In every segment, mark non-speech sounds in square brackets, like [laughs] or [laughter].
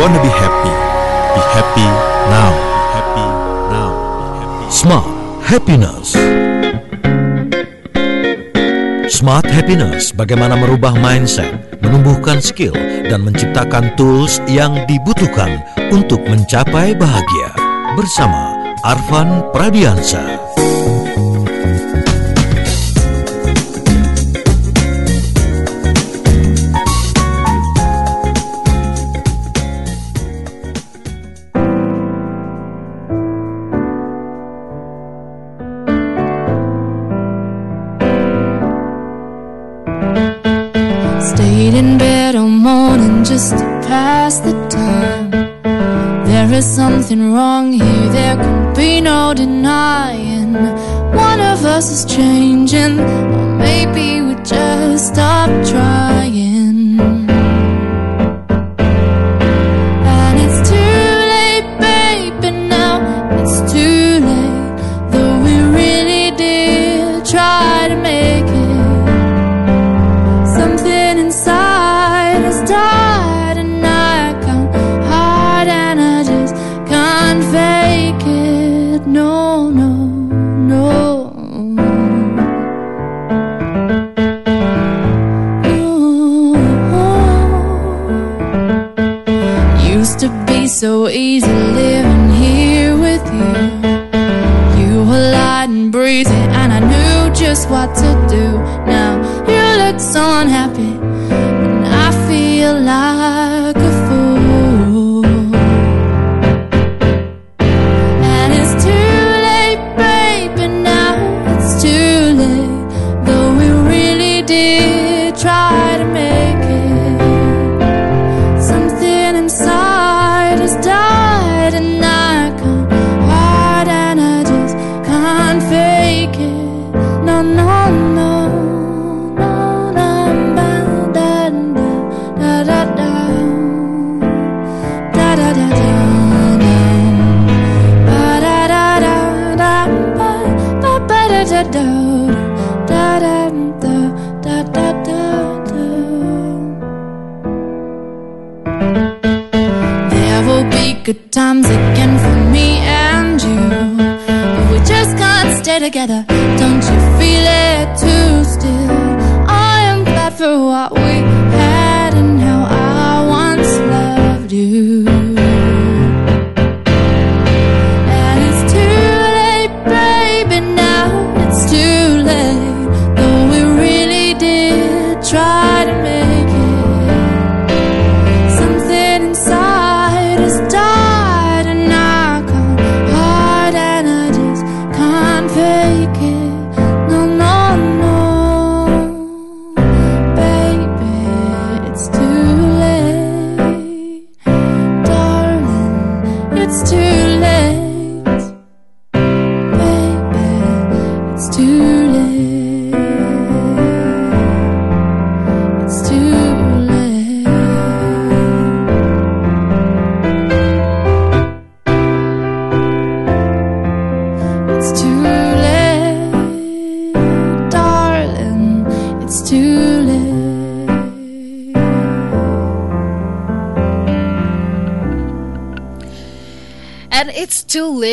wanna be happy, be happy now. Be happy now. Be happy. Smart Happiness Smart Happiness bagaimana merubah mindset, menumbuhkan skill, dan menciptakan tools yang dibutuhkan untuk mencapai bahagia. Bersama Arvan Pradiansa. No,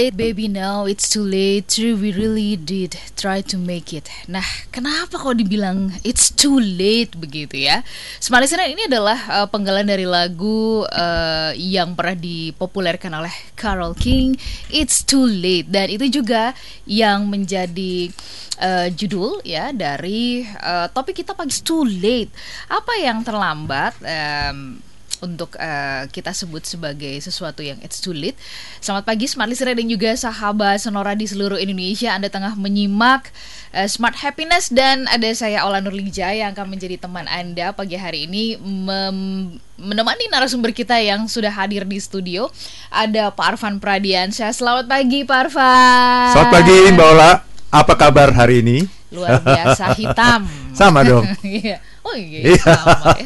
late, baby. Now it's too late. True, we really did try to make it. Nah, kenapa kok dibilang it's too late begitu ya? Smart Listener, ini adalah uh, penggalan dari lagu uh, yang pernah dipopulerkan oleh Carol King. It's too late dan itu juga yang menjadi uh, judul ya dari uh, topik kita pagi. Too late. Apa yang terlambat? Em, untuk eh, kita sebut sebagai sesuatu yang it's too late. Selamat pagi Smart Listener dan juga sahabat Sonora di seluruh Indonesia. Anda tengah menyimak eh, Smart Happiness dan ada saya Ola Nurlija yang akan menjadi teman Anda pagi hari ini mem- menemani narasumber kita yang sudah hadir di studio. Ada Pak Arfan Pradiansyah. Selamat pagi Pak Arfan. Selamat pagi Mbak Ola, apa kabar hari ini? Luar biasa hitam. [laughs] Sama dong. [laughs] Oh iya, Iya. sama ya.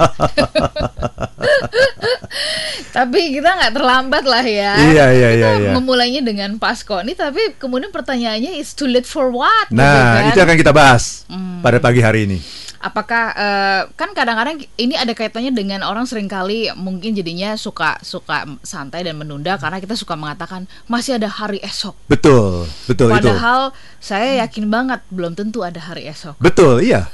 tapi kita nggak terlambat lah ya. Iya, iya, Kita iya, iya. Memulainya dengan Pasko nih, tapi kemudian pertanyaannya is too late for what? gitu Nah, kan? itu akan kita bahas Hmm. pada pagi hari ini. Apakah eh, kan kadang-kadang ini ada kaitannya dengan orang sering kali mungkin jadinya suka suka santai dan menunda karena kita suka mengatakan masih ada hari esok. Betul, betul itu. Padahal saya yakin banget belum tentu ada hari esok. Betul, iya.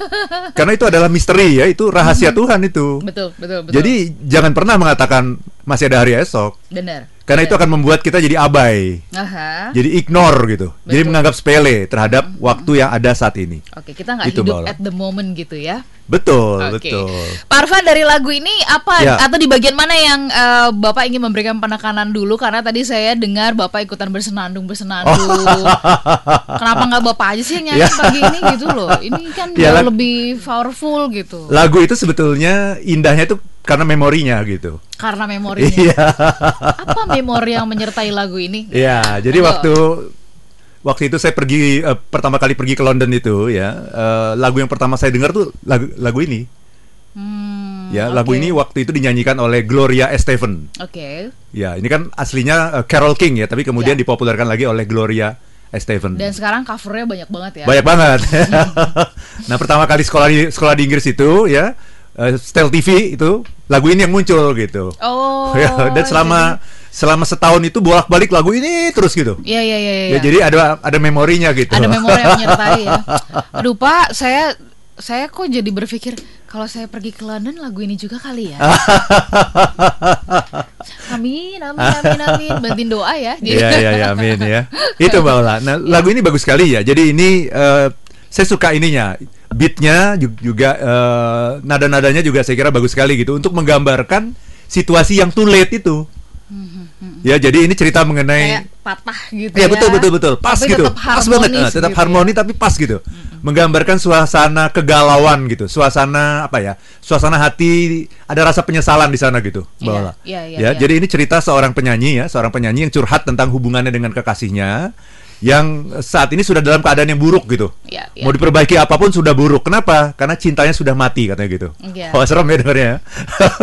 Karena itu adalah misteri ya, itu rahasia [laughs] Tuhan itu. Betul, betul, betul. Jadi jangan pernah mengatakan masih ada hari esok. Benar. Karena itu akan membuat kita jadi abai. Aha. Jadi ignore gitu. Jadi Betul. menganggap sepele terhadap waktu yang ada saat ini. Oke, kita nggak Itu, hidup at the moment gitu ya. Betul, Oke. betul. Pak Arfan dari lagu ini apa Ya. atau di bagian mana yang eh, Bapak ingin memberikan penekanan dulu karena tadi saya dengar Bapak ikutan bersenandung bersenandung. [laughs] Kenapa nggak Bapak aja sih yang nyanyi Ya. pagi ini gitu loh. Ini kan Ya, jauh lebih powerful gitu. Lagu itu sebetulnya indahnya itu karena memorinya gitu. Karena memorinya. Iya. Apa memori yang menyertai lagu ini? Iya, jadi Betul. waktu waktu itu saya pergi eh, pertama kali pergi ke London itu ya, eh, lagu yang pertama saya dengar tuh lagu lagu ini. Hmm, Ya, lagu oke. ini waktu itu dinyanyikan oleh Gloria Estefan. Oke. Ya, ini kan aslinya eh, Carol King ya, tapi kemudian Ya. dipopulerkan lagi oleh Gloria Estefan. Dan sekarang covernya banyak banget ya. Banyak banget. [laughs] nah, pertama kali sekolah di sekolah di Inggris itu ya, eh, Style TV itu lagu ini yang muncul gitu. Oh. [laughs] Ya, dan selama selama setahun itu bolak-balik lagu ini terus gitu. Iya iya iya. Ya, iya. jadi ada ada memorinya gitu. ada memori yang menyertai ya. [laughs] Aduh Pak, saya saya kok jadi berpikir kalau saya pergi ke London lagu ini juga kali ya. [laughs] amin, amin, amin, amin. Bantuin doa ya. Iya iya iya amin ya. Itu Mbak Ola. Nah, lagu ini bagus sekali ya. Jadi ini eh, saya suka ininya. Beatnya ju- juga eh, nada-nadanya juga saya kira bagus sekali gitu untuk menggambarkan situasi yang too late itu. Ya, jadi ini cerita mengenai Kayak patah gitu Iya ya. betul betul betul pas Tapi gitu tetap pas banget Nah, tetap gitu harmoni ya. tapi pas gitu menggambarkan suasana kegalauan gitu suasana apa ya suasana hati ada rasa penyesalan di sana gitu Iya, Ola. iya, iya, ya iya. jadi ini cerita seorang penyanyi ya seorang penyanyi yang curhat tentang hubungannya dengan kekasihnya yang saat ini sudah dalam keadaan yang buruk gitu. Iya, iya. mau diperbaiki apa pun sudah buruk. Kenapa? Karena cintanya sudah mati katanya gitu. Iya. [laughs] Wah serem ya dengarnya. Ya.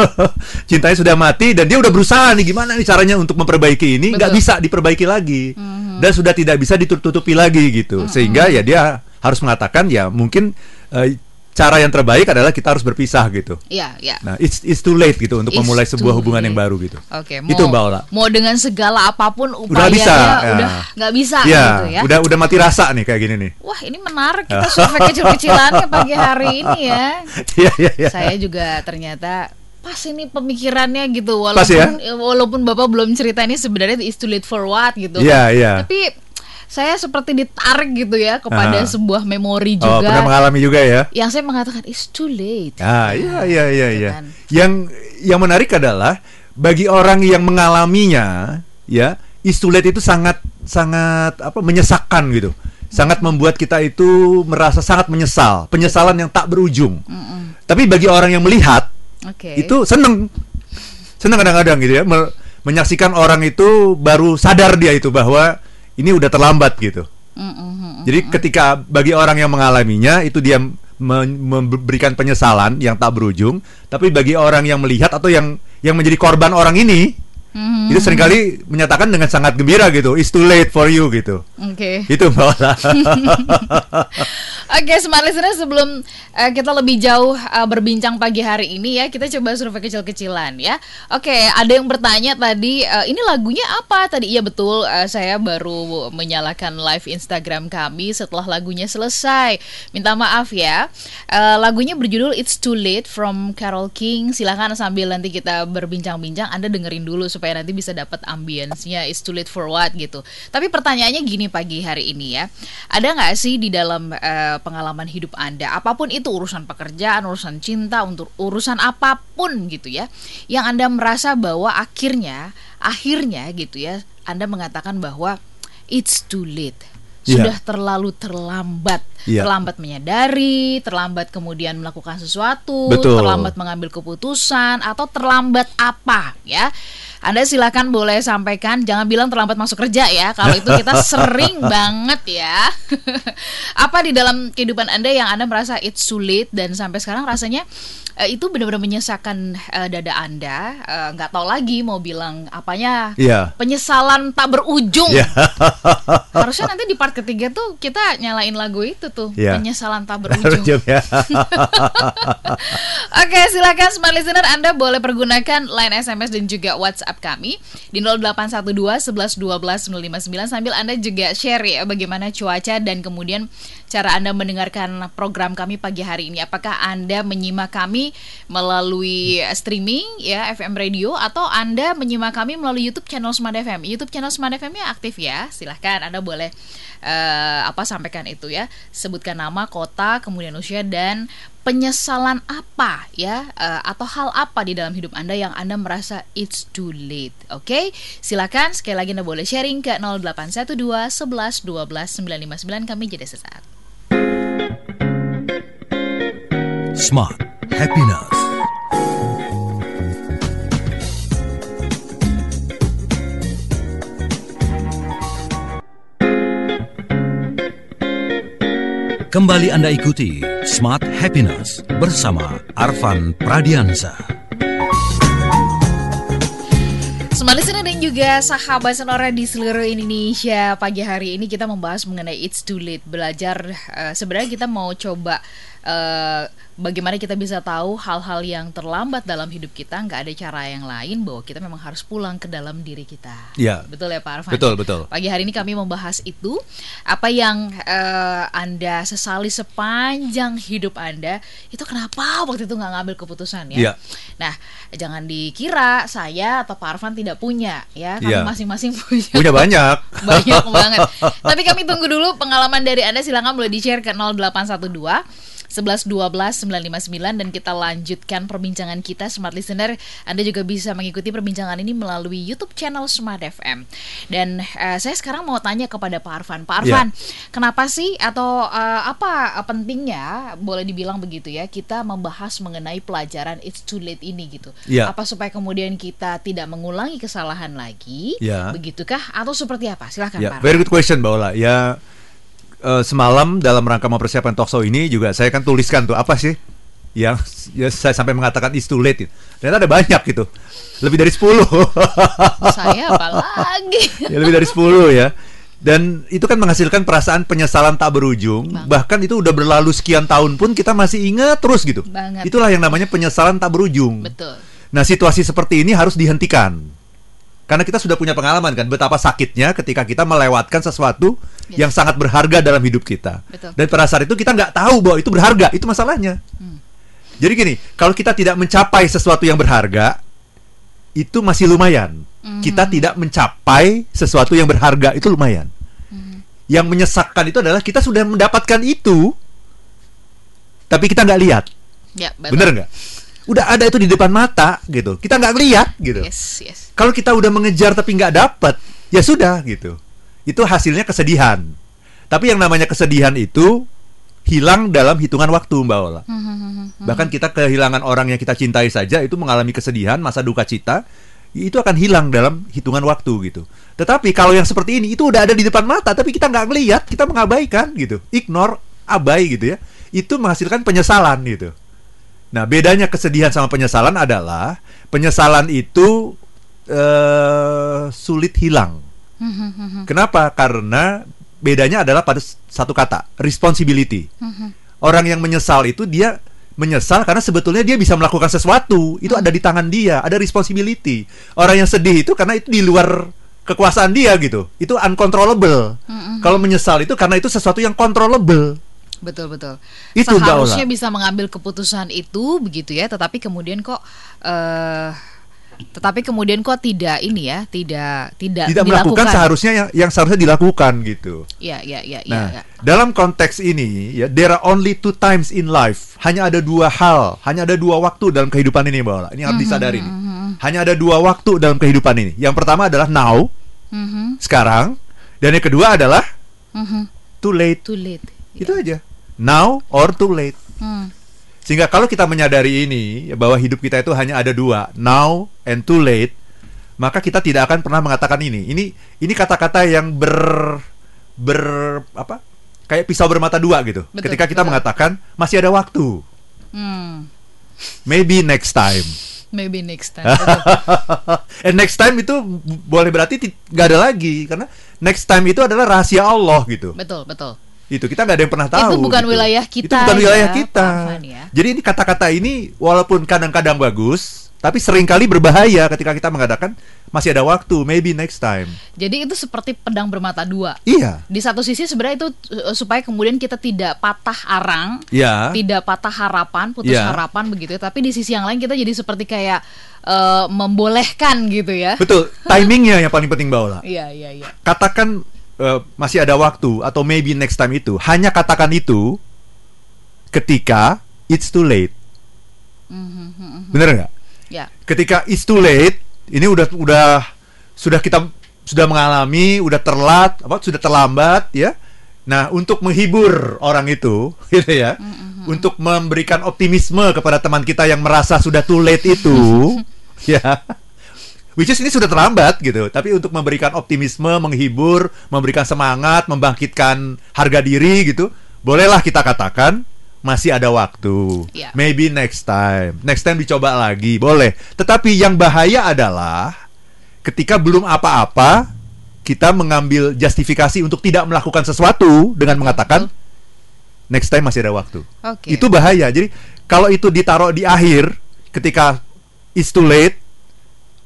[laughs] cintanya sudah mati dan dia udah berusaha nih gimana nih caranya untuk memperbaiki ini? Nggak bisa diperbaiki lagi. Dan sudah tidak bisa ditutupi lagi gitu. Sehingga ya dia harus mengatakan ya mungkin eh, cara yang terbaik adalah kita harus berpisah gitu Iya, iya. nah it's it's too late gitu untuk It's memulai sebuah hubungan yang late. baru gitu Oke, itu Mbak Ola Mau dengan segala apa pun udah upayanya nggak bisa ya. udah nggak bisa ya, gitu ya. udah udah mati rasa nih kayak gini nih Wah, ini menarik kita survei kecil-kecilannya pagi hari ini ya. [laughs] Iya iya iya Saya juga ternyata pas ini pemikirannya gitu walaupun Pas ya? walaupun Bapak belum cerita ini sebenarnya it's too late for what gitu. Iya, iya. Tapi saya seperti ditarik gitu ya kepada Ah. sebuah memori oh juga pernah mengalami juga ya yang saya mengatakan it's too late. Ah, iya iya iya Gitu iya. kan. Yang yang menarik adalah bagi orang yang mengalaminya, ya, istulet itu sangat sangat apa menyesakkan gitu. Sangat membuat kita itu merasa sangat menyesal, penyesalan yang tak berujung. Tapi bagi orang yang melihat Oke. itu seneng, seneng kadang-kadang gitu ya, me- menyaksikan orang itu baru sadar dia itu bahwa ini udah terlambat gitu. Mm, mm, mm. Jadi ketika bagi orang yang mengalaminya itu dia memberikan penyesalan yang tak berujung, tapi bagi orang yang melihat atau yang yang menjadi korban orang ini Mhm. itu sering kali menyatakan dengan sangat gembira gitu, it's too late for you gitu. Oke. Itu Mbak [laughs] Oke, smart listener sebelum eh, kita lebih jauh eh, berbincang pagi hari ini ya, kita coba survei kecil-kecilan ya. Oke, ada yang bertanya tadi, eh, ini lagunya apa tadi? Iya betul, eh, saya baru menyalakan live Instagram kami setelah lagunya selesai. Minta maaf ya. Eh, lagunya berjudul It's Too Late from Carol King. Silahkan sambil nanti kita berbincang-bincang, Anda dengerin dulu supaya nanti bisa dapat ambience-nya It's Too Late for What gitu. Tapi pertanyaannya gini pagi hari ini ya, ada nggak sih di dalam eh, pengalaman hidup Anda, apa pun itu urusan pekerjaan, urusan cinta, untuk urusan apa pun gitu ya, yang Anda merasa bahwa akhirnya, akhirnya gitu ya, Anda mengatakan bahwa it's too late. Iya. Sudah terlalu terlambat, Iya. terlambat menyadari, terlambat kemudian melakukan sesuatu, Betul. terlambat mengambil keputusan, atau terlambat apa ya? Anda silakan boleh sampaikan, jangan bilang terlambat masuk kerja ya. Kalau itu kita [laughs] sering banget ya. [laughs] Apa di dalam kehidupan Anda yang Anda merasa too late dan sampai sekarang rasanya eh, itu benar-benar menyesakan eh, dada Anda, Eh, nggak tahu lagi mau bilang apanya. Iya. Penyesalan tak berujung. Iya. Harusnya nanti di part ketiga tuh kita nyalain lagu itu tuh, Iya. penyesalan tak berujung. Ujung ya. [laughs] Oke, silakan smart listener Anda boleh pergunakan line SMS dan juga WhatsApp kami di 0812 11 12 059 sambil Anda juga share ya bagaimana cuaca dan kemudian cara Anda mendengarkan program kami pagi hari ini. Apakah Anda menyimak kami melalui streaming ya FM radio atau Anda menyimak kami melalui YouTube channel Smart FM. YouTube channel Smart FM-nya aktif ya. Silahkan Anda boleh eh, apa sampaikan itu ya. Sebutkan nama, kota, kemudian usia dan penyesalan apa ya eh, atau hal apa di dalam hidup Anda yang Anda merasa it's too late. Oke? Silakan sekali lagi Anda boleh sharing ke 0812 11 12 959 kami jadi sesaat. Smart Happiness. Kembali Anda ikuti Smart Happiness bersama Arvan Pradiansa. Smart listener dan juga sahabat sonora di seluruh Indonesia Pagi hari ini kita membahas mengenai It's Too Late Belajar eh, sebenarnya kita mau coba eh, Bagaimana kita bisa tahu hal-hal yang terlambat dalam hidup kita Nggak ada cara yang lain bahwa kita memang harus pulang ke dalam diri kita Iya. Betul ya Pak Arfan? Betul, betul. Pagi hari ini kami membahas itu Apa yang eh, Anda sesali sepanjang hidup Anda Itu kenapa waktu itu nggak ngambil keputusan ya Iya. Nah, jangan dikira saya atau Pak Arfan tidak punya ya, kami Iya. masing-masing [laughs] punya. Punya banyak. banyak [laughs] banget. Tapi kami tunggu dulu pengalaman dari Anda silakan boleh di-share ke 0812 11 12 959 dan kita lanjutkan perbincangan kita Smart Listener. Anda juga bisa mengikuti perbincangan ini melalui YouTube channel Smart FM. Dan eh, saya sekarang mau tanya kepada Pak Arfan. Pak Iya. Arfan, kenapa sih atau eh, apa pentingnya boleh dibilang begitu ya kita membahas mengenai pelajaran it's too late ini gitu. Iya. Apa supaya kemudian kita tidak mengulangi kesalahan lagi? Iya. Begitukah atau seperti apa? Silakan Ya, Pak. very good question, Mbak Ola. Ya, eh, semalam dalam rangka mempersiapkan talk show ini juga saya kan tuliskan tuh apa sih yang ya, saya sampai mengatakan is too late. Ternyata ada banyak gitu. Lebih dari 10. [laughs] Saya apalagi? ya, lebih dari 10 ya. Dan itu kan menghasilkan perasaan penyesalan tak berujung. Banget. Bahkan itu udah berlalu sekian tahun pun kita masih ingat terus gitu. Banget. Itulah yang namanya penyesalan tak berujung. Betul. Nah, situasi seperti ini harus dihentikan. Karena kita sudah punya pengalaman kan betapa sakitnya ketika kita melewatkan sesuatu Yes. yang sangat berharga dalam hidup kita. Betul. Dan pada saat itu kita nggak tahu bahwa itu berharga, itu masalahnya. Hmm. Jadi gini, kalau kita tidak mencapai sesuatu yang berharga, itu masih lumayan. Hmm. Kita tidak mencapai sesuatu yang berharga, itu lumayan. Hmm. Yang menyesakkan itu adalah kita sudah mendapatkan itu, tapi kita nggak lihat. Ya, betul. Bener nggak? Udah ada itu di depan mata gitu. Kita nggak lihat gitu. Yes, yes. Kalau kita udah mengejar tapi nggak dapat, ya sudah gitu. Itu hasilnya kesedihan. Tapi yang namanya kesedihan itu hilang dalam hitungan waktu, Mbak Ola. Hmm, Bahkan kita kehilangan orang yang kita cintai saja itu mengalami kesedihan, masa duka cita, itu akan hilang dalam hitungan waktu gitu. Tetapi kalau yang seperti ini itu udah ada di depan mata tapi kita nggak ngelihat, kita mengabaikan gitu, ignore, abai gitu ya. Itu menghasilkan penyesalan gitu. Nah, bedanya kesedihan sama penyesalan adalah penyesalan itu eh sulit hilang. Hmm, Kenapa? Karena bedanya adalah pada satu kata, responsibility. hmm, Orang yang menyesal itu dia menyesal karena sebetulnya dia bisa melakukan sesuatu, itu ada di tangan dia, ada responsibility. Orang yang sedih itu karena itu di luar kekuasaan dia gitu. Itu uncontrollable. Kalau menyesal itu karena itu sesuatu yang controllable. Betul betul. Itu, Seharusnya Ola. bisa mengambil keputusan itu begitu ya, tetapi kemudian kok eh tetapi kemudian kok tidak ini ya, tidak tidak, Tidak melakukan dilakukan. seharusnya yang, yang seharusnya dilakukan gitu. Ya, ya, ya, ya, Nah, ya. dalam konteks ini ya there are only two times in life. Hanya ada dua hal, hanya ada dua waktu dalam kehidupan ini, Mbak Ola. Ini harus disadari nih. Hanya ada dua waktu dalam kehidupan ini. Yang pertama adalah now, Mhm, sekarang, dan yang kedua adalah mhm. too late. Too late. Itu aja. Now or too late. Hmm, Sehingga kalau kita menyadari ini bahwa hidup kita itu hanya ada dua, now and too late, maka kita tidak akan pernah mengatakan ini. Ini ini kata-kata yang ber ber apa? Kayak pisau bermata dua gitu. Betul, Ketika kita betul. mengatakan masih ada waktu. Hmm, Maybe next time. maybe next time. [laughs] And next time itu boleh berarti ti- nggak ada lagi karena next time itu adalah rahasia Allah gitu. betul, betul. Itu kita nggak ada yang pernah tahu. Itu bukan gitu. wilayah kita Itu bukan wilayah ya, kita. Pak Afan ya. Jadi ini kata-kata ini walaupun kadang-kadang bagus, tapi sering kali berbahaya ketika kita mengatakan masih ada waktu, maybe next time. Jadi itu seperti pedang bermata dua. Iya. Di satu sisi sebenarnya itu uh, supaya kemudian kita tidak patah arang, Iya. tidak patah harapan, putus Ya. harapan begitu. ya. Tapi di sisi yang lain kita jadi seperti kayak uh, membolehkan gitu ya. Betul. [laughs] Timingnya yang paling penting Baola. Iya, iya, iya. Katakan eh, masih ada waktu atau maybe next time itu. Hanya katakan itu ketika it's too late. Mhm, Bener nggak? Ya. ketika it's too late, ini udah udah sudah kita sudah mengalami, udah terlat, apa sudah terlambat ya. Nah, untuk menghibur orang itu, [laughs] gitu ya, untuk memberikan optimisme kepada teman kita yang merasa sudah too late itu, [laughs] ya. Which is ini sudah terlambat gitu, tapi untuk memberikan optimisme, menghibur, memberikan semangat, membangkitkan harga diri gitu, bolehlah kita katakan masih ada waktu. Ya. Maybe next time. Next time dicoba lagi, boleh. Tetapi yang bahaya adalah ketika belum apa-apa kita mengambil justifikasi untuk tidak melakukan sesuatu dengan mengatakan next time masih ada waktu. Oke. Itu bahaya. Jadi kalau itu ditaruh di akhir ketika it's too late,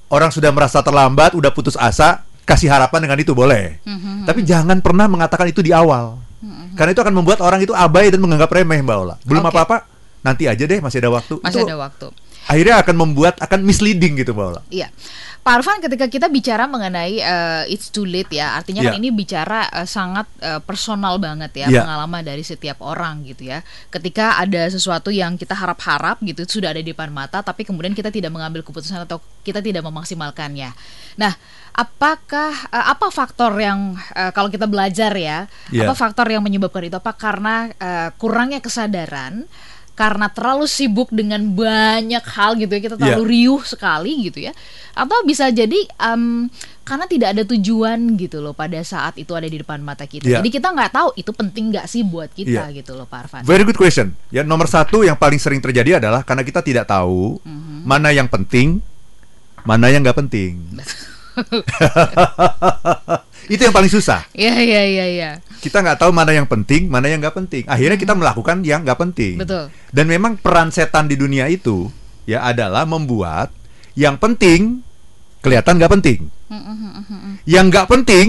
orang sudah merasa terlambat, udah putus asa, kasih harapan dengan itu boleh. Mhm, Tapi jangan pernah mengatakan itu di awal. Karena itu akan membuat orang itu abai dan menganggap remeh Mbak Ola. Belum Oke. apa-apa, nanti aja deh masih ada waktu. Masih itu ada waktu. akhirnya akan membuat akan misleading gitu Mbak Ola. Iya. Pak Arfan ketika kita bicara mengenai eh, it's too late ya, artinya kan Iya. ini bicara eh, sangat eh, personal banget ya, Iya. pengalaman dari setiap orang gitu ya. Ketika ada sesuatu yang kita harap-harap gitu sudah ada di depan mata tapi kemudian kita tidak mengambil keputusan atau kita tidak memaksimalkannya. Nah, apakah eh, apa faktor yang eh, kalau kita belajar ya, Iya. apa faktor yang menyebabkan itu? Apa karena eh, kurangnya kesadaran? Karena terlalu sibuk dengan banyak hal gitu ya, kita Iya. terlalu riuh sekali gitu ya atau bisa jadi em, karena tidak ada tujuan gitu loh pada saat itu ada di depan mata kita Iya. jadi kita nggak tahu itu penting nggak sih buat kita Iya. gitu loh Pak Arfan Very good question. Ya nomor satu yang paling sering terjadi adalah karena kita tidak tahu Mhm. mana yang penting, mana yang nggak penting. [laughs] itu yang paling susah. Iya iya iya iya Kita nggak tahu mana yang penting, mana yang nggak penting. Akhirnya kita melakukan yang nggak penting. Betul. Dan memang peran setan di dunia itu ya adalah membuat yang penting kelihatan nggak penting. Mhm, Yang nggak penting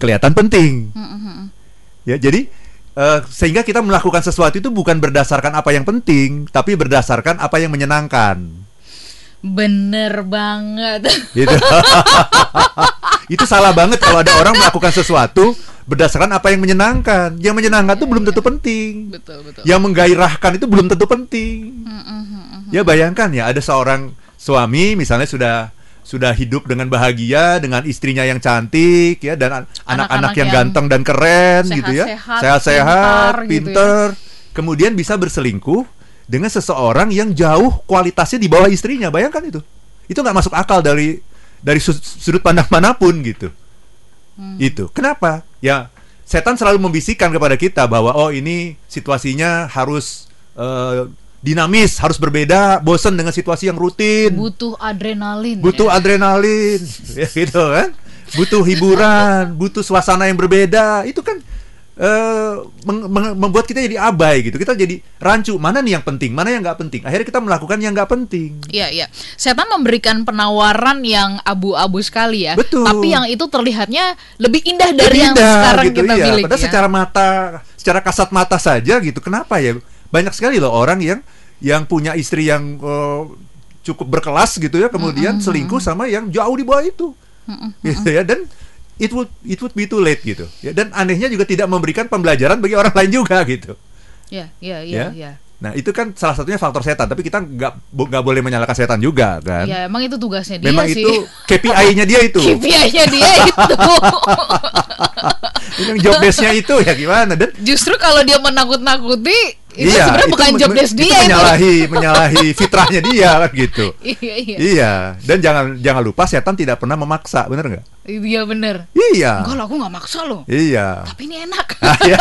kelihatan penting. Ya, jadi eh, sehingga kita melakukan sesuatu itu bukan berdasarkan apa yang penting, tapi berdasarkan apa yang menyenangkan. Bener banget [laughs] Gitu. itu salah banget kalau ada orang melakukan sesuatu berdasarkan apa yang menyenangkan. Yang menyenangkan itu belum tentu penting. betul betul Yang menggairahkan itu belum tentu penting. Ya bayangkan ya ada seorang suami misalnya sudah sudah hidup dengan bahagia dengan istrinya yang cantik ya dan an- anak-anak yang, yang ganteng dan keren gitu ya. sehat-sehat, Sehat-sehat, pintar gitu ya. pinter. Kemudian bisa berselingkuh dengan seseorang yang jauh kualitasnya di bawah istrinya. Bayangkan itu. Itu nggak masuk akal dari dari su- sudut pandang mana pun gitu. Hmm. Itu. Kenapa? Ya setan selalu membisikkan kepada kita bahwa oh ini situasinya harus eh, dinamis, harus berbeda, bosan dengan situasi yang rutin, butuh adrenalin butuh ya. adrenalin, [laughs] ya gitu kan? Butuh hiburan, butuh suasana yang berbeda. Itu kan meng- meng- membuat kita jadi abai gitu. Kita jadi rancu. Mana nih yang penting, mana yang nggak penting. Akhirnya kita melakukan yang nggak penting. Iya, iya. Setan memberikan penawaran yang abu-abu sekali ya. Betul. Tapi yang itu terlihatnya lebih indah dari Lebih yang indah sekarang gitu, kita iya. miliki. Padahal ya. secara mata, secara kasat mata saja gitu. Kenapa ya? Banyak sekali loh orang yang yang punya istri yang eh, cukup berkelas gitu ya, kemudian selingkuh sama yang jauh di bawah itu. Gitu ya dan it would it would be too late gitu. Ya dan anehnya juga tidak memberikan pembelajaran bagi orang lain juga gitu. Iya, iya, iya, Ya. iya. Nah, itu kan salah satunya faktor setan, tapi kita nggak nggak boleh menyalahkan setan juga kan. Ya, emang itu tugasnya dia Memang sih. itu KPI-nya dia itu. KPI-nya dia [laughs] itu. yang job desk-nya itu ya gimana dan Justru kalau dia menakut-nakuti Itu sebenarnya itu bukan job desk itu dia itu. menyalahi menyalahi fitrahnya dia kan gitu. [laughs] Iya iya. Iya, dan jangan jangan lupa setan tidak pernah memaksa, bener nggak? Iya bener. Iya. Enggak lah, aku nggak maksa loh. Iya. Tapi ini enak. [laughs] Iya.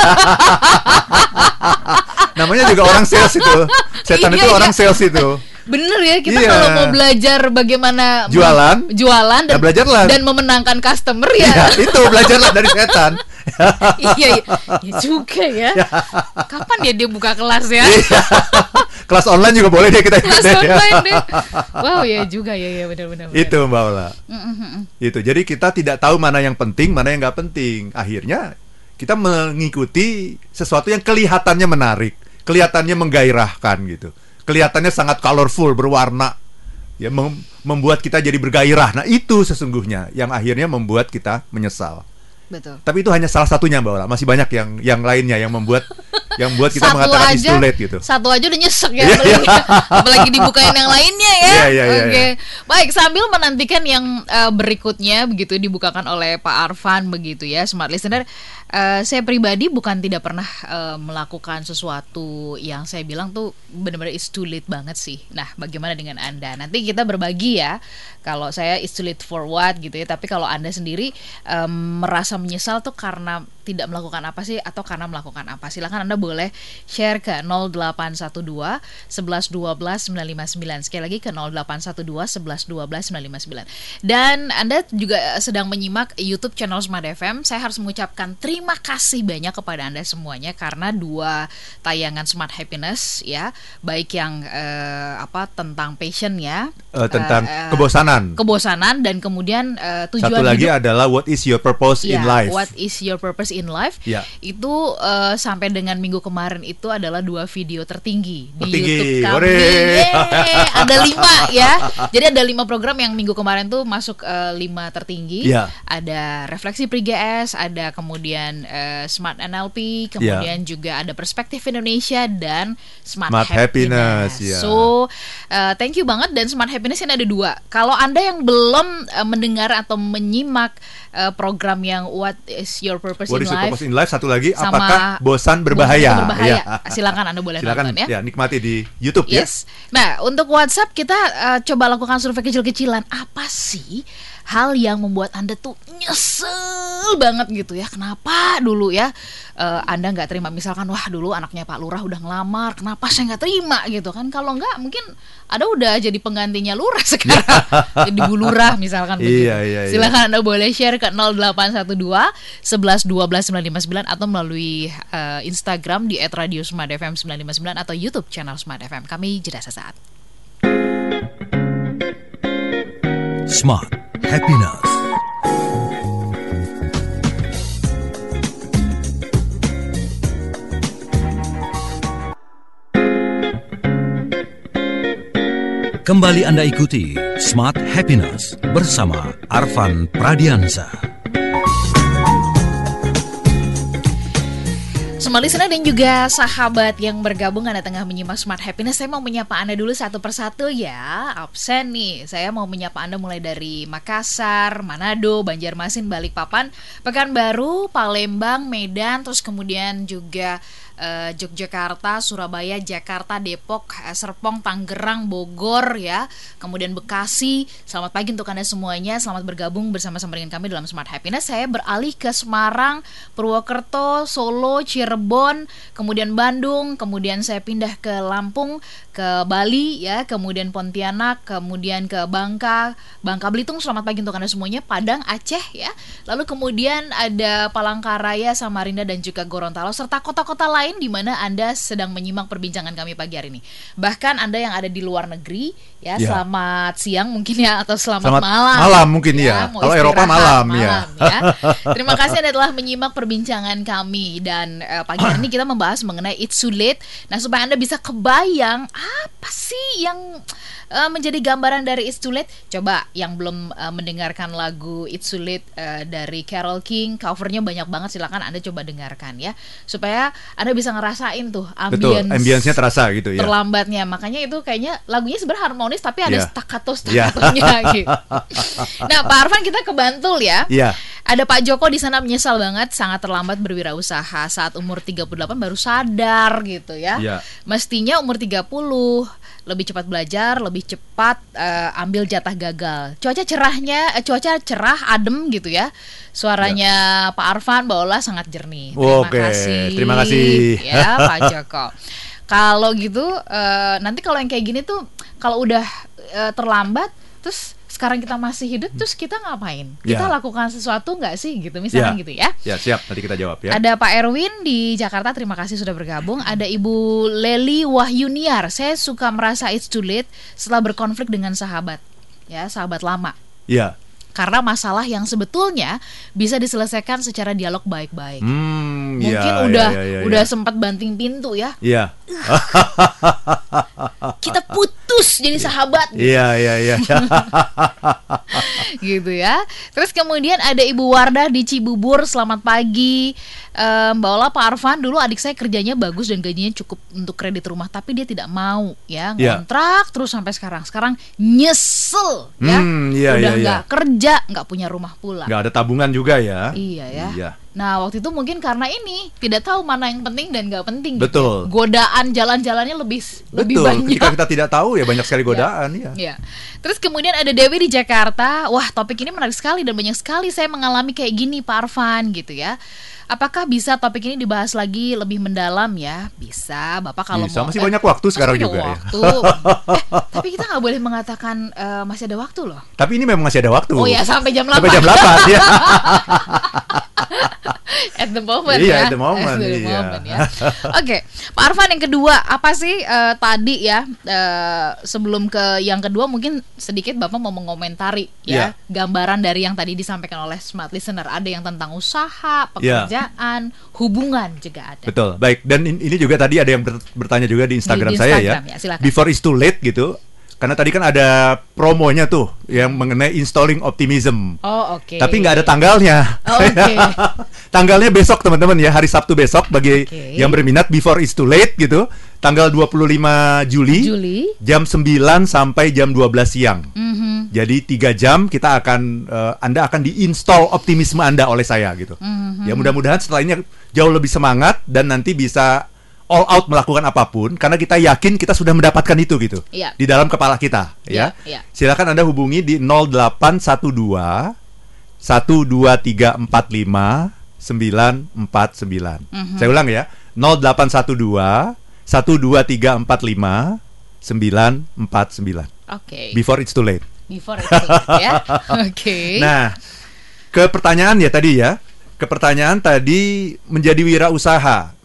Namanya juga orang sales itu. Setan Iya, itu iya. orang sales itu. Bener ya kita Iya. kalau mau belajar bagaimana Jualan. jualan dan Ya, belajarlah. dan memenangkan customer Iya, ya. itu belajarlah dari setan. [laughs] iya, iya. Ya juga ya. Kapan dia dia buka kelas ya? Iya. Kelas online juga boleh deh kita ikut Kelas deh. online deh. Wow, ya juga ya ya benar-benar. Itu Mbak Ola. Mm-mm. Itu. Jadi kita tidak tahu mana yang penting, mana yang nggak penting. Akhirnya kita mengikuti sesuatu yang kelihatannya menarik, kelihatannya menggairahkan gitu. Kelihatannya sangat colorful, berwarna. Ya mem- membuat kita jadi bergairah. Nah, itu sesungguhnya yang akhirnya membuat kita menyesal. Betul. Tapi itu hanya salah satunya Mbak Ola. Masih banyak yang yang lainnya yang membuat yang membuat kita [laughs] mengatakan it's too late gitu. Satu aja udah nyesek ya, Iya, apalagi, apalagi dibukain yang lainnya ya. Iya, iya, iya, Oke, iya. baik sambil menantikan yang eh, berikutnya begitu dibukakan oleh Pak Arfan begitu ya, smart listener. eh, saya pribadi bukan tidak pernah eh, melakukan sesuatu yang saya bilang tuh benar-benar it's too late banget sih. Nah, bagaimana dengan anda? Nanti kita berbagi ya. Kalau saya it's too late for what gitu ya. Tapi kalau anda sendiri em, merasa menyesal tuh karena tidak melakukan apa sih atau karena melakukan apa silakan anda boleh share ke 0812 11 12 959 sekali lagi ke 0812 11 12 959 dan anda juga sedang menyimak YouTube channel Smart FM saya harus mengucapkan terima kasih banyak kepada anda semuanya karena dua tayangan Smart Happiness ya baik yang eh, apa tentang passion ya Eh, tentang eh, eh, kebosanan. kebosanan dan kemudian eh, tujuan Satu lagi hidup adalah what is your purpose in Ya, life. What is your purpose in life? Ya. Itu eh, sampai dengan minggu kemarin itu adalah dua video tertinggi di Tertinggi. YouTube kami. Yeay, ada [laughs] lima [laughs] ya. Jadi ada lima program yang minggu kemarin tuh masuk eh, lima tertinggi. Ya. Ada refleksi pre GS, ada kemudian eh, Smart NLP, kemudian juga ada perspektif Indonesia dan Smart, Ya. Smart Happiness, ya. So eh, thank you banget dan Smart Happiness ini ada dua. Kalau anda yang belum eh, mendengar atau menyimak eh, program yang What is Your Purpose What in is your Life purpose in life? Satu lagi, sama apakah bosan berbahaya? Bosan berbahaya. Ya. Silakan Anda boleh Silakan nonton ya. nikmati di YouTube Yes. Nah, untuk WhatsApp kita eh, coba lakukan survei kecil-kecilan. Apa sih hal yang membuat Anda tuh nyesel banget gitu ya? Kenapa dulu ya eh, Anda nggak terima? Misalkan, wah dulu anaknya Pak Lurah udah ngelamar, kenapa saya nggak terima gitu kan? Kalau nggak, mungkin ada udah jadi penggantinya Lurah [laughs] sekarang, jadi Bu Lurah misalkan begitu. Iya, iya, iya. Silakan Anda boleh share ke 0812 11 12 959 atau melalui eh, Instagram di @radiosmartfm 959 atau YouTube channel Smart FM. Kami jeda sesaat. Smart Happiness. Kembali Anda ikuti Smart Happiness bersama Arvan Pradiansa. Smart listener dan juga sahabat yang bergabung Anda tengah menyimak Smart Happiness. Saya mau menyapa Anda dulu satu persatu ya. Absen nih Saya mau menyapa Anda mulai dari Makassar, Manado, Banjarmasin, Balikpapan Pekanbaru, Palembang, Medan Terus kemudian juga eh, Yogyakarta, Surabaya, Jakarta, Depok, eh, Serpong, Tangerang, Bogor ya. Kemudian Bekasi. Selamat pagi untuk Anda semuanya. Selamat bergabung bersama-sama dengan kami dalam Smart Happiness. Saya beralih ke Semarang, Purwokerto, Solo, Cirebon, kemudian Bandung, kemudian saya pindah ke Lampung, ke Bali ya, kemudian Pontianak, kemudian ke Bangka, Bangka Belitung. Selamat pagi untuk Anda semuanya, Padang, Aceh ya. Lalu kemudian ada Palangkaraya, Samarinda dan juga Gorontalo serta kota-kota lain di mana Anda sedang menyimak perbincangan kami pagi hari ini. Bahkan Anda yang ada di luar negeri ya, Ya. selamat siang mungkin ya atau selamat, Selamat malam. malam mungkin ya. mau Kalau Eropa istirahat malam, ya. ya. [laughs] Terima kasih Anda telah menyimak perbincangan kami dan eh, pagi hari ini kita membahas mengenai It's Too Late. Nah, supaya Anda bisa kebayang apa sih yang eh, menjadi gambaran dari It's Too Late? Coba yang belum eh, mendengarkan lagu It's Too Late eh, dari Carol King, covernya banyak banget silakan Anda coba dengarkan ya. Supaya Anda bisa ngerasain tuh Betul, ambience ambience-nya terasa gitu ya. terlambatnya makanya itu kayaknya lagunya sebenarnya harmonis tapi ada Iya. staccato staccatonya gitu. Nah Pak Arfan kita ke Bantul ya. Iya. Ada Pak Joko di sana menyesal banget sangat terlambat berwirausaha saat umur 38 baru sadar gitu ya. Iya. Mestinya umur 30 lebih cepat belajar, lebih cepat eh, ambil jatah gagal. Cuaca cerahnya eh, cuaca cerah, adem gitu ya. Suaranya Pak Arfan Baola sangat jernih. Terima Oke, kasih. terima kasih. Ya, Pak Joko. Kalau gitu eh, nanti kalau yang kayak gini tuh kalau udah eh, terlambat terus sekarang kita masih hidup terus kita ngapain? Kita Ya. lakukan sesuatu nggak sih gitu misalnya Ya. gitu ya. Ya, siap. Nanti kita jawab ya. Ada Pak Erwin di Jakarta, terima kasih sudah bergabung. Ada Ibu Leli Wahyuniar. Saya suka merasa it's too late setelah berkonflik dengan sahabat, ya sahabat lama. Iya. Karena masalah yang sebetulnya bisa diselesaikan secara dialog baik-baik. Hmm, Mungkin ya, udah ya, ya, ya, udah ya. sempat banting pintu ya. Iya. Kita putus jadi sahabat Iya, iya, iya. [laughs] gitu ya. Terus kemudian ada Ibu Wardah di Cibubur, selamat pagi. Eh, Mbak Ola, Pak Arfan, dulu adik saya kerjanya bagus dan gajinya cukup untuk kredit rumah, tapi dia tidak mau ya Iya. ngontrak terus sampai sekarang. Sekarang nyesel ya, Hmm, iya, udah iya, iya. nggak kerja, nggak punya rumah pula. Nggak ada tabungan juga ya. Iya ya. Iya. Nah waktu itu mungkin karena ini tidak tahu mana yang penting dan nggak penting. gitu. Betul. Godaan jalan-jalannya lebih lebih Betul. banyak. Ketika kita tidak tahu ya banyak sekali [laughs] godaan ya. Ya. Terus kemudian ada Dewi di Jakarta. Wah, topik ini menarik sekali dan banyak sekali saya mengalami kayak gini, Pak Arfan gitu ya. Apakah bisa topik ini dibahas lagi lebih mendalam ya? Bisa, Bapak kalau Bisa, mau. masih eh, banyak waktu sekarang juga ya. waktu. [laughs] eh, tapi kita nggak boleh mengatakan eh, masih ada waktu loh. Tapi ini memang masih ada waktu. Oh ya, sampai jam 8. Sampai jam 8 ya. [laughs] [laughs] at the moment Iya, ya. at the moment, the iya. moment, ya. Oke, Pak Arfan yang kedua apa sih eh, tadi ya eh, sebelum ke yang kedua mungkin sedikit Bapak mau mengomentari ya Iya. gambaran dari yang tadi disampaikan oleh smart listener ada yang tentang usaha, Iya. pekerjaan, hubungan juga ada. Betul. Baik, dan in- ini juga tadi ada yang ber- bertanya juga di Instagram di saya Instagram, ya. ya, silakan. Before it's too late gitu. Karena tadi kan ada promonya tuh yang mengenai installing optimism. Oh, oke. Tapi nggak ada tanggalnya. Oh, oke. [laughs] Tanggalnya besok teman-teman ya, hari Sabtu besok bagi Oke. yang berminat before it's too late gitu. Tanggal 25 Juli, Juli. jam 9 sampai jam 12 siang. Mhm. Jadi tiga jam kita akan eh, Anda akan diinstal optimisme Anda oleh saya gitu. Mhm. Ya mudah-mudahan setelah ini jauh lebih semangat dan nanti bisa all out melakukan apa pun karena kita yakin kita sudah mendapatkan itu gitu Iya. di dalam kepala kita Iya, ya. iya. Silakan Anda hubungi di 0812 12345 949. Mhm. Saya ulang ya. 0812 12345 949. Oke. Before it's too late. Before it's late, ya. [laughs] Oke. Nah, ke pertanyaan ya tadi ya. Ke pertanyaan tadi menjadi wirausaha.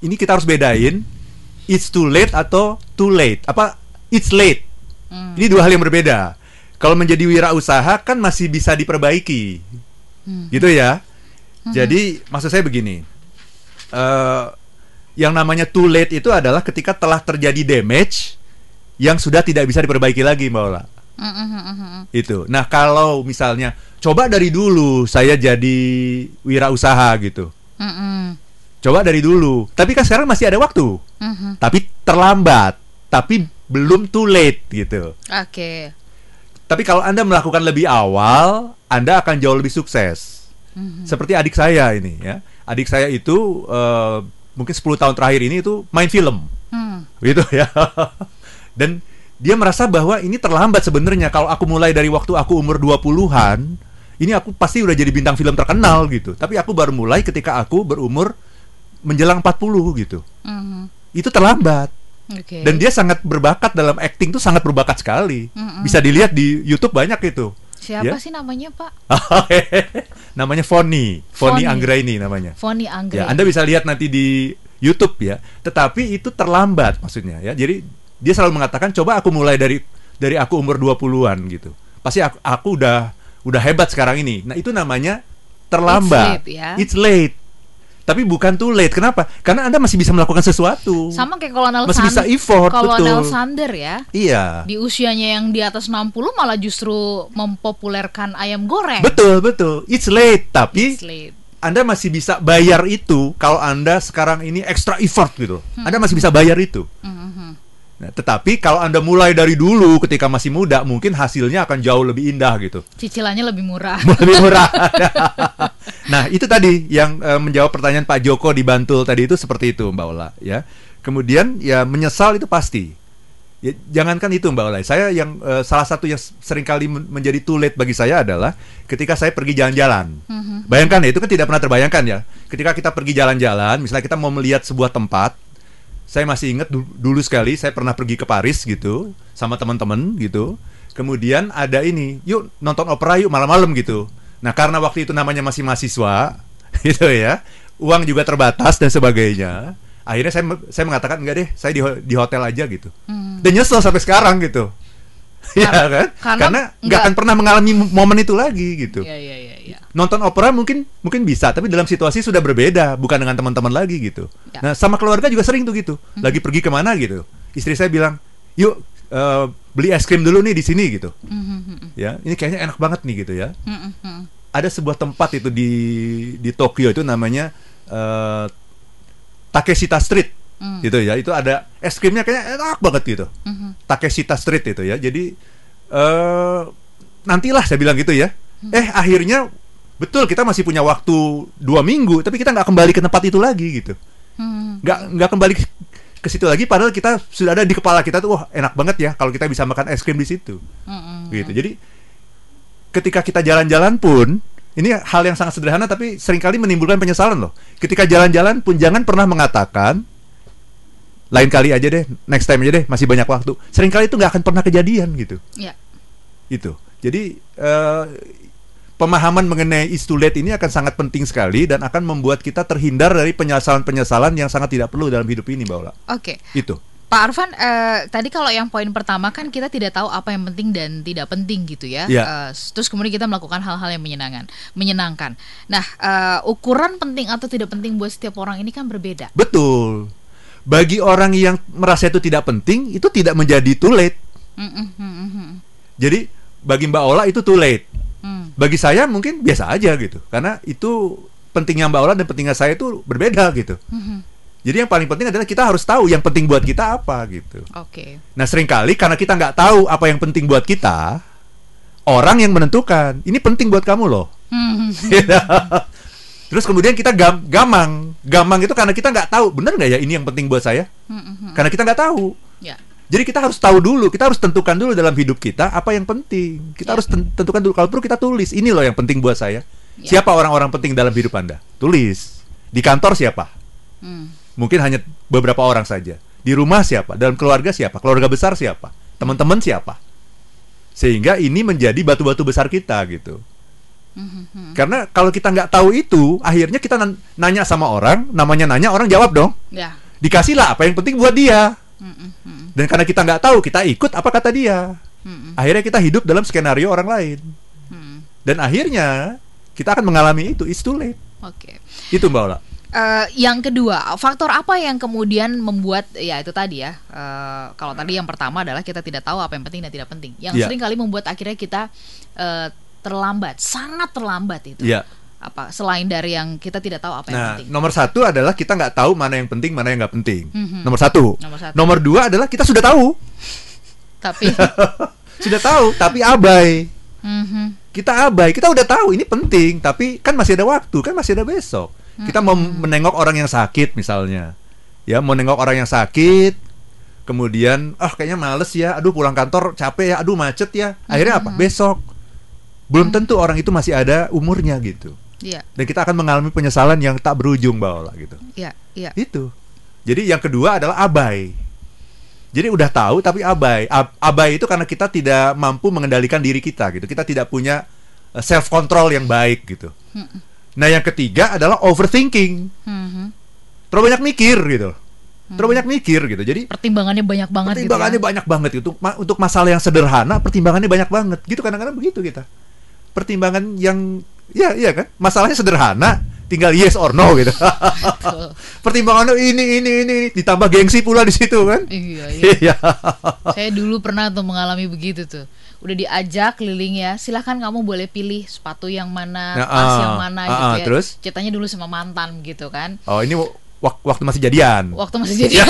Ini kita harus bedain it's too late atau too late. Apa it's late. Hmm. Ini dua hal yang berbeda. Kalau menjadi wirausaha kan masih bisa diperbaiki. Hmm. Gitu ya. Jadi maksud saya begini. eh yang namanya too late itu adalah ketika telah terjadi damage yang sudah tidak bisa diperbaiki lagi, Mbak Ola Mhm, mhm, mhm. itu. Nah kalau misalnya coba dari dulu saya jadi wirausaha gitu, Mhm, coba dari dulu. Tapi kan sekarang masih ada waktu, mhm. tapi terlambat, tapi belum too late gitu. Oke. Tapi kalau anda melakukan lebih awal, anda akan jauh lebih sukses. Mhm. Seperti adik saya ini ya, adik saya itu eh, mungkin 10 tahun terakhir ini itu main film, Hmm. gitu ya. [laughs] Dan dia merasa bahwa ini terlambat sebenarnya kalau aku mulai dari waktu aku umur 20-an, ini aku pasti udah jadi bintang film terkenal gitu. Tapi aku baru mulai ketika aku berumur menjelang 40 gitu. Mhm. Itu terlambat. Oke. Dan dia sangat berbakat dalam acting tuh sangat berbakat sekali. Mm-mm. Bisa dilihat di YouTube banyak itu. Siapa ya? sih namanya Pak? [laughs] namanya Foni, Foni. Anggraini namanya. Foni Anggrek. Ya, Anda bisa lihat nanti di YouTube ya. Tetapi itu terlambat maksudnya ya. Jadi dia selalu mengatakan coba aku mulai dari dari aku umur 20-an gitu. Pasti aku, aku udah udah hebat sekarang ini. Nah, itu namanya terlambat. It's late, ya. It's late. Tapi bukan too late. Kenapa? Karena Anda masih bisa melakukan sesuatu. Sama kayak Kolonel Masih bisa effort, Kolonel betul. Sander ya. Iya. Di usianya yang di atas 60 malah justru mempopulerkan ayam goreng. Betul, betul. It's late, tapi It's late. Anda masih bisa bayar itu kalau Anda sekarang ini extra effort gitu. Hmm. Anda masih bisa bayar itu. Mhm. Nah, tetapi kalau Anda mulai dari dulu ketika masih muda, mungkin hasilnya akan jauh lebih indah gitu. Cicilannya lebih murah. [laughs] lebih murah. [laughs] nah, itu tadi yang eh, menjawab pertanyaan Pak Joko di Bantul tadi itu seperti itu, Mbak Ola, ya. Kemudian ya menyesal itu pasti. Ya, jangankan itu Mbak Ola. Saya yang eh, salah satu yang sering kali men- menjadi too late bagi saya adalah ketika saya pergi jalan-jalan. Bayangkan ya, itu kan tidak pernah terbayangkan ya. Ketika kita pergi jalan-jalan, misalnya kita mau melihat sebuah tempat, saya masih ingat du- dulu sekali saya pernah pergi ke Paris gitu sama teman-teman gitu. Kemudian ada ini, yuk nonton opera yuk malam-malam gitu. Nah karena waktu itu namanya masih mahasiswa, [laughs] gitu ya, uang juga terbatas dan sebagainya. Akhirnya saya saya mengatakan enggak deh, saya di, di hotel aja gitu. Dan nyesel sampai sekarang gitu. [laughs] ya Karena- kan? karena Karena nggak akan pernah mengalami momen itu lagi gitu Iya iya iya. iya. nonton opera mungkin mungkin bisa tapi dalam situasi sudah berbeda bukan dengan teman-teman lagi gitu Ya. nah sama keluarga juga sering tuh gitu lagi pergi ke mana gitu istri saya bilang yuk eh, beli es krim dulu nih di sini gitu Mhm, ya ini kayaknya enak banget nih gitu ya mhm, mhm. Ada sebuah tempat itu di di Tokyo itu namanya eh, Takeshita Street Hmm. gitu ya itu ada es krimnya kayaknya enak banget gitu Mhm. Takeshita Street itu ya. Jadi eh nantilah saya bilang gitu ya. Eh akhirnya betul kita masih punya waktu dua minggu, tapi kita nggak kembali ke tempat itu lagi gitu. Mhm. Nggak nggak kembali ke, situ lagi. Padahal kita sudah ada di kepala kita tuh, wah enak banget ya kalau kita bisa makan es krim di situ. Mhm. Gitu. Jadi ketika kita jalan-jalan pun ini hal yang sangat sederhana tapi sering kali menimbulkan penyesalan loh. Ketika jalan-jalan pun jangan pernah mengatakan lain kali aja deh, next time aja deh, masih banyak waktu. Seringkali itu nggak akan pernah kejadian gitu. Ya. Itu. Jadi eh, pemahaman mengenai is too late ini akan sangat penting sekali dan akan membuat kita terhindar dari penyesalan-penyesalan yang sangat tidak perlu dalam hidup ini, Mbak Ola. Oke. Itu. Pak Arfan, eh, tadi kalau yang poin pertama kan kita tidak tahu apa yang penting dan tidak penting gitu ya. Iya. Eh, terus kemudian kita melakukan hal-hal yang menyenangkan, menyenangkan. Nah, eh, ukuran penting atau tidak penting buat setiap orang ini kan berbeda. Betul. Bagi orang yang merasa itu tidak penting, itu tidak menjadi too late. Mm, mm, mm, mm, mm. Jadi bagi Mbak Ola itu too late. Hmm. Bagi saya mungkin biasa aja gitu. Karena itu pentingnya Mbak Ola dan pentingnya saya itu berbeda gitu. Mhm. Jadi yang paling penting adalah kita harus tahu yang penting buat kita apa gitu. Oke. Nah sering kali karena kita nggak tahu apa yang penting buat kita, orang yang menentukan ini penting buat kamu loh. Hmm. [laughs] Terus kemudian kita gam gamang, gamang itu karena kita nggak tahu bener nggak ya ini yang penting buat saya? Hmm, hmm. Karena kita nggak tahu. Ya. Jadi kita harus tahu dulu, kita harus tentukan dulu dalam hidup kita apa yang penting. Kita Ya. harus ten- tentukan dulu. Kalau perlu kita tulis, ini loh yang penting buat saya. Ya. Siapa orang-orang penting dalam hidup Anda? Tulis. Di kantor siapa? Hmm. Mungkin hanya beberapa orang saja. Di rumah siapa? Dalam keluarga siapa? Keluarga besar siapa? Teman-teman siapa? Sehingga ini menjadi batu-batu besar kita gitu. Mhm, Karena kalau kita nggak tahu itu, akhirnya kita nan- nanya sama orang, namanya nanya orang jawab dong. Ya. Dikasihlah apa yang penting buat dia. Hmm, hmm, hmm, Dan karena kita nggak tahu, kita ikut apa kata dia. hmm, Akhirnya kita hidup dalam skenario orang lain. Dan akhirnya kita akan mengalami itu. It's too late. Oke. Itu Mbak Ola. Eh, yang kedua, faktor apa yang kemudian membuat ya itu tadi ya. eh, kalau tadi yang pertama adalah kita tidak tahu apa yang penting dan tidak penting. Yang Iya. sering kali membuat akhirnya kita eh, terlambat, sangat terlambat itu. Iya. Apa selain dari yang kita tidak tahu apa yang Nah, penting. nomor satu adalah kita nggak tahu mana yang penting, mana yang nggak penting. Mhm. Nomor satu. Nomor satu. Nomor dua adalah kita sudah tahu, Tapi [laughs] sudah tahu, tapi abai. Mhm. Kita abai, kita udah tahu ini penting, tapi kan masih ada waktu, kan masih ada besok. Kita mau menengok orang yang sakit misalnya, ya mau nengok orang yang sakit, kemudian ah kayaknya males ya, aduh pulang kantor capek ya, aduh macet ya. Akhirnya apa? Besok. Belum tentu orang itu masih ada umurnya gitu. Iya, Dan kita akan mengalami penyesalan yang tak berujung, Ola gitu. iya, iya. Itu. Jadi yang kedua adalah abai. Jadi udah tahu tapi abai. Ab- abai itu karena kita tidak mampu mengendalikan diri kita gitu. Kita tidak punya self control yang baik gitu. Nah, yang ketiga adalah overthinking. Mhm. Terlalu banyak mikir gitu. Terlalu banyak mikir gitu. Jadi Pertimbangannya banyak banget gitu. pertimbangannya ya. banyak banget gitu. Ma- untuk masalah yang sederhana pertimbangannya banyak banget. Gitu kadang-kadang begitu kita. Pertimbangan yang ya iya kan? Masalahnya sederhana, tinggal yes or no gitu. [laughs] Pertimbangannya ini ini ini ditambah gengsi pula di situ kan? Iya, iya. [laughs] Iya. Saya dulu pernah tuh mengalami begitu tuh. Udah diajak keliling ya, silahkan kamu boleh pilih sepatu yang mana, Ya, tas ah, yang mana ah, gitu ah, ya. terus? Ceritanya dulu sama mantan gitu kan. Oh, ini wak- waktu masih jadian. Waktu masih jadian.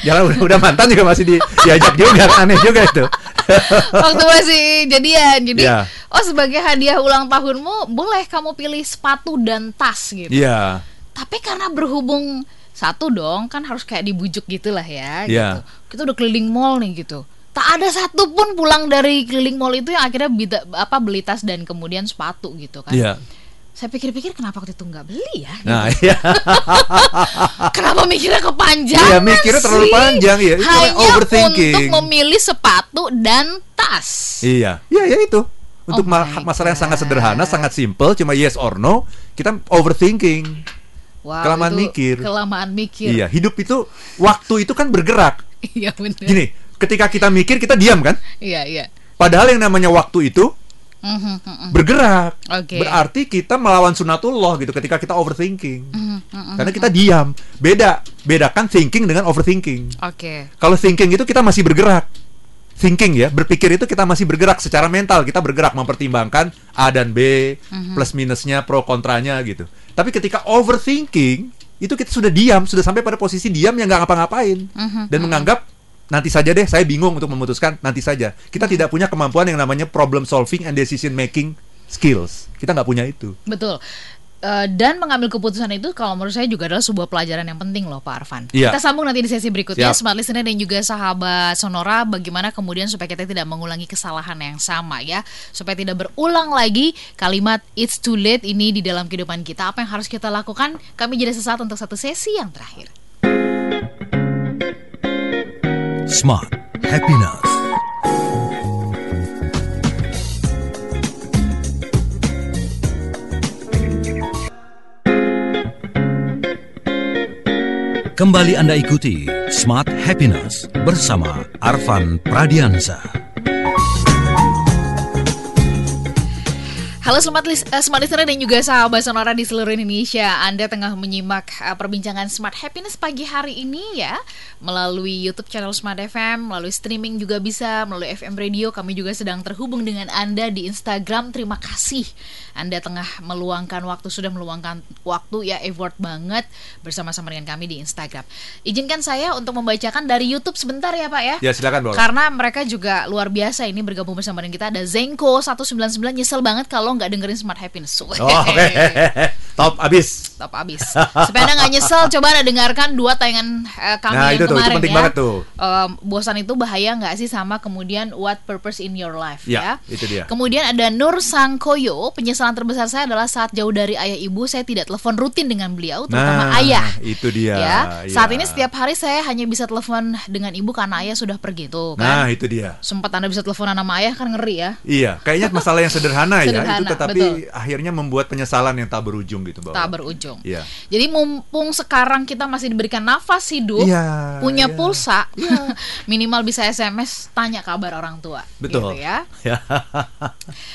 Jangan [laughs] udah, udah mantan juga masih di, diajak juga, aneh juga itu. [laughs] Waktu masih jadian. Jadi, Iya. oh sebagai hadiah ulang tahunmu, boleh kamu pilih sepatu dan tas gitu. Iya. Tapi karena berhubung satu dong, kan harus kayak dibujuk gitu lah ya. Iya. Gitu. Kita udah keliling mall nih gitu. Tak ada satu pun pulang dari keliling mall itu yang akhirnya bita- apa beli tas dan kemudian sepatu gitu kan. Iya. Saya pikir-pikir kenapa waktu itu nggak beli ya? Nah, iya. [laughs] Kenapa mikirnya kepanjangan Iya, mikirnya terlalu sih? panjang, iya. Itu Hanya overthinking. untuk memilih sepatu dan tas. Iya, iya ya itu. Untuk Oh ma- masalah yang sangat sederhana, sangat simple, cuma yes or no, kita overthinking. Wow, Kelamaan mikir. Kelamaan mikir. Iya, hidup itu waktu itu kan bergerak. [laughs] Iya benar. Gini, ketika kita mikir kita diam kan? Iya iya. Padahal yang namanya waktu itu Mhm, mhm. bergerak. Oke. Berarti kita melawan sunatullah gitu ketika kita overthinking. Mhm, mhm. Karena kita diam. Beda, bedakan thinking dengan overthinking. Oke. Kalau thinking itu kita masih bergerak. Thinking ya, berpikir itu kita masih bergerak secara mental, kita bergerak mempertimbangkan A dan B, Mhm. plus minusnya, pro kontranya gitu. Tapi ketika overthinking, itu kita sudah diam, sudah sampai pada posisi diam yang nggak ngapa-ngapain Mhm, dan menganggap nanti saja deh, saya bingung untuk memutuskan nanti saja. Kita tidak punya kemampuan yang namanya problem solving and decision making skills. Kita nggak punya itu. Betul. Eh, dan mengambil keputusan itu kalau menurut saya juga adalah sebuah pelajaran yang penting loh Pak Arfan. Iya. Kita sambung nanti di sesi berikutnya Siap. Smart Listener dan juga sahabat Sonora bagaimana kemudian supaya kita tidak mengulangi kesalahan yang sama ya. Supaya tidak berulang lagi kalimat it's too late ini di dalam kehidupan kita. Apa yang harus kita lakukan? Kami jadi sesaat untuk satu sesi yang terakhir. Smart Happiness. Kembali Anda ikuti Smart Happiness bersama Arvan Pradiansa. Halo Smart, Lis- eh, Smart Listener dan juga sahabat Sonora di seluruh Indonesia. Anda tengah menyimak eh, perbincangan Smart Happiness pagi hari ini ya Melalui Youtube channel Smart FM, melalui streaming juga bisa, melalui FM Radio. Kami juga sedang terhubung dengan Anda di Instagram. Terima kasih. Anda tengah meluangkan waktu, sudah meluangkan waktu ya effort banget Bersama-sama dengan kami di Instagram. Izinkan saya untuk membacakan dari Youtube sebentar ya Pak ya. Ya silakan, Bang. karena mereka juga luar biasa ini bergabung bersama dengan kita. Ada Zenko 199 nyesel banget kalau nggak dengerin Smart Happiness. Oh, [laughs] oke. Top abis. Top abis. Supaya anda nggak nyesel, coba anda dengarkan dua tayangan eh, kami Nah, yang itu tuh, itu kemarin penting ya. banget tuh. Em, bosan itu bahaya nggak sih sama kemudian what purpose in your life Ya, ya. itu dia. Kemudian ada Nur Sangkoyo, penyesalan terbesar saya adalah saat jauh dari ayah ibu saya tidak telepon rutin dengan beliau, terutama Nah, ayah. itu dia, Ya, saat iya. ini setiap hari saya hanya bisa telepon dengan ibu karena ayah sudah pergi tuh kan Nah, itu dia. sempat anda bisa teleponan sama ayah kan ngeri ya Iya, kayaknya masalah yang sederhana, ya, Sederhana, itu tetapi betul. akhirnya membuat penyesalan yang tak berujung gitu, Bang. tak berujung Iya. jadi mumpung sekarang kita masih diberikan nafas hidup Iya, punya iya. pulsa [laughs] minimal bisa sms tanya kabar orang tua Betul. gitu ya [laughs] Ya.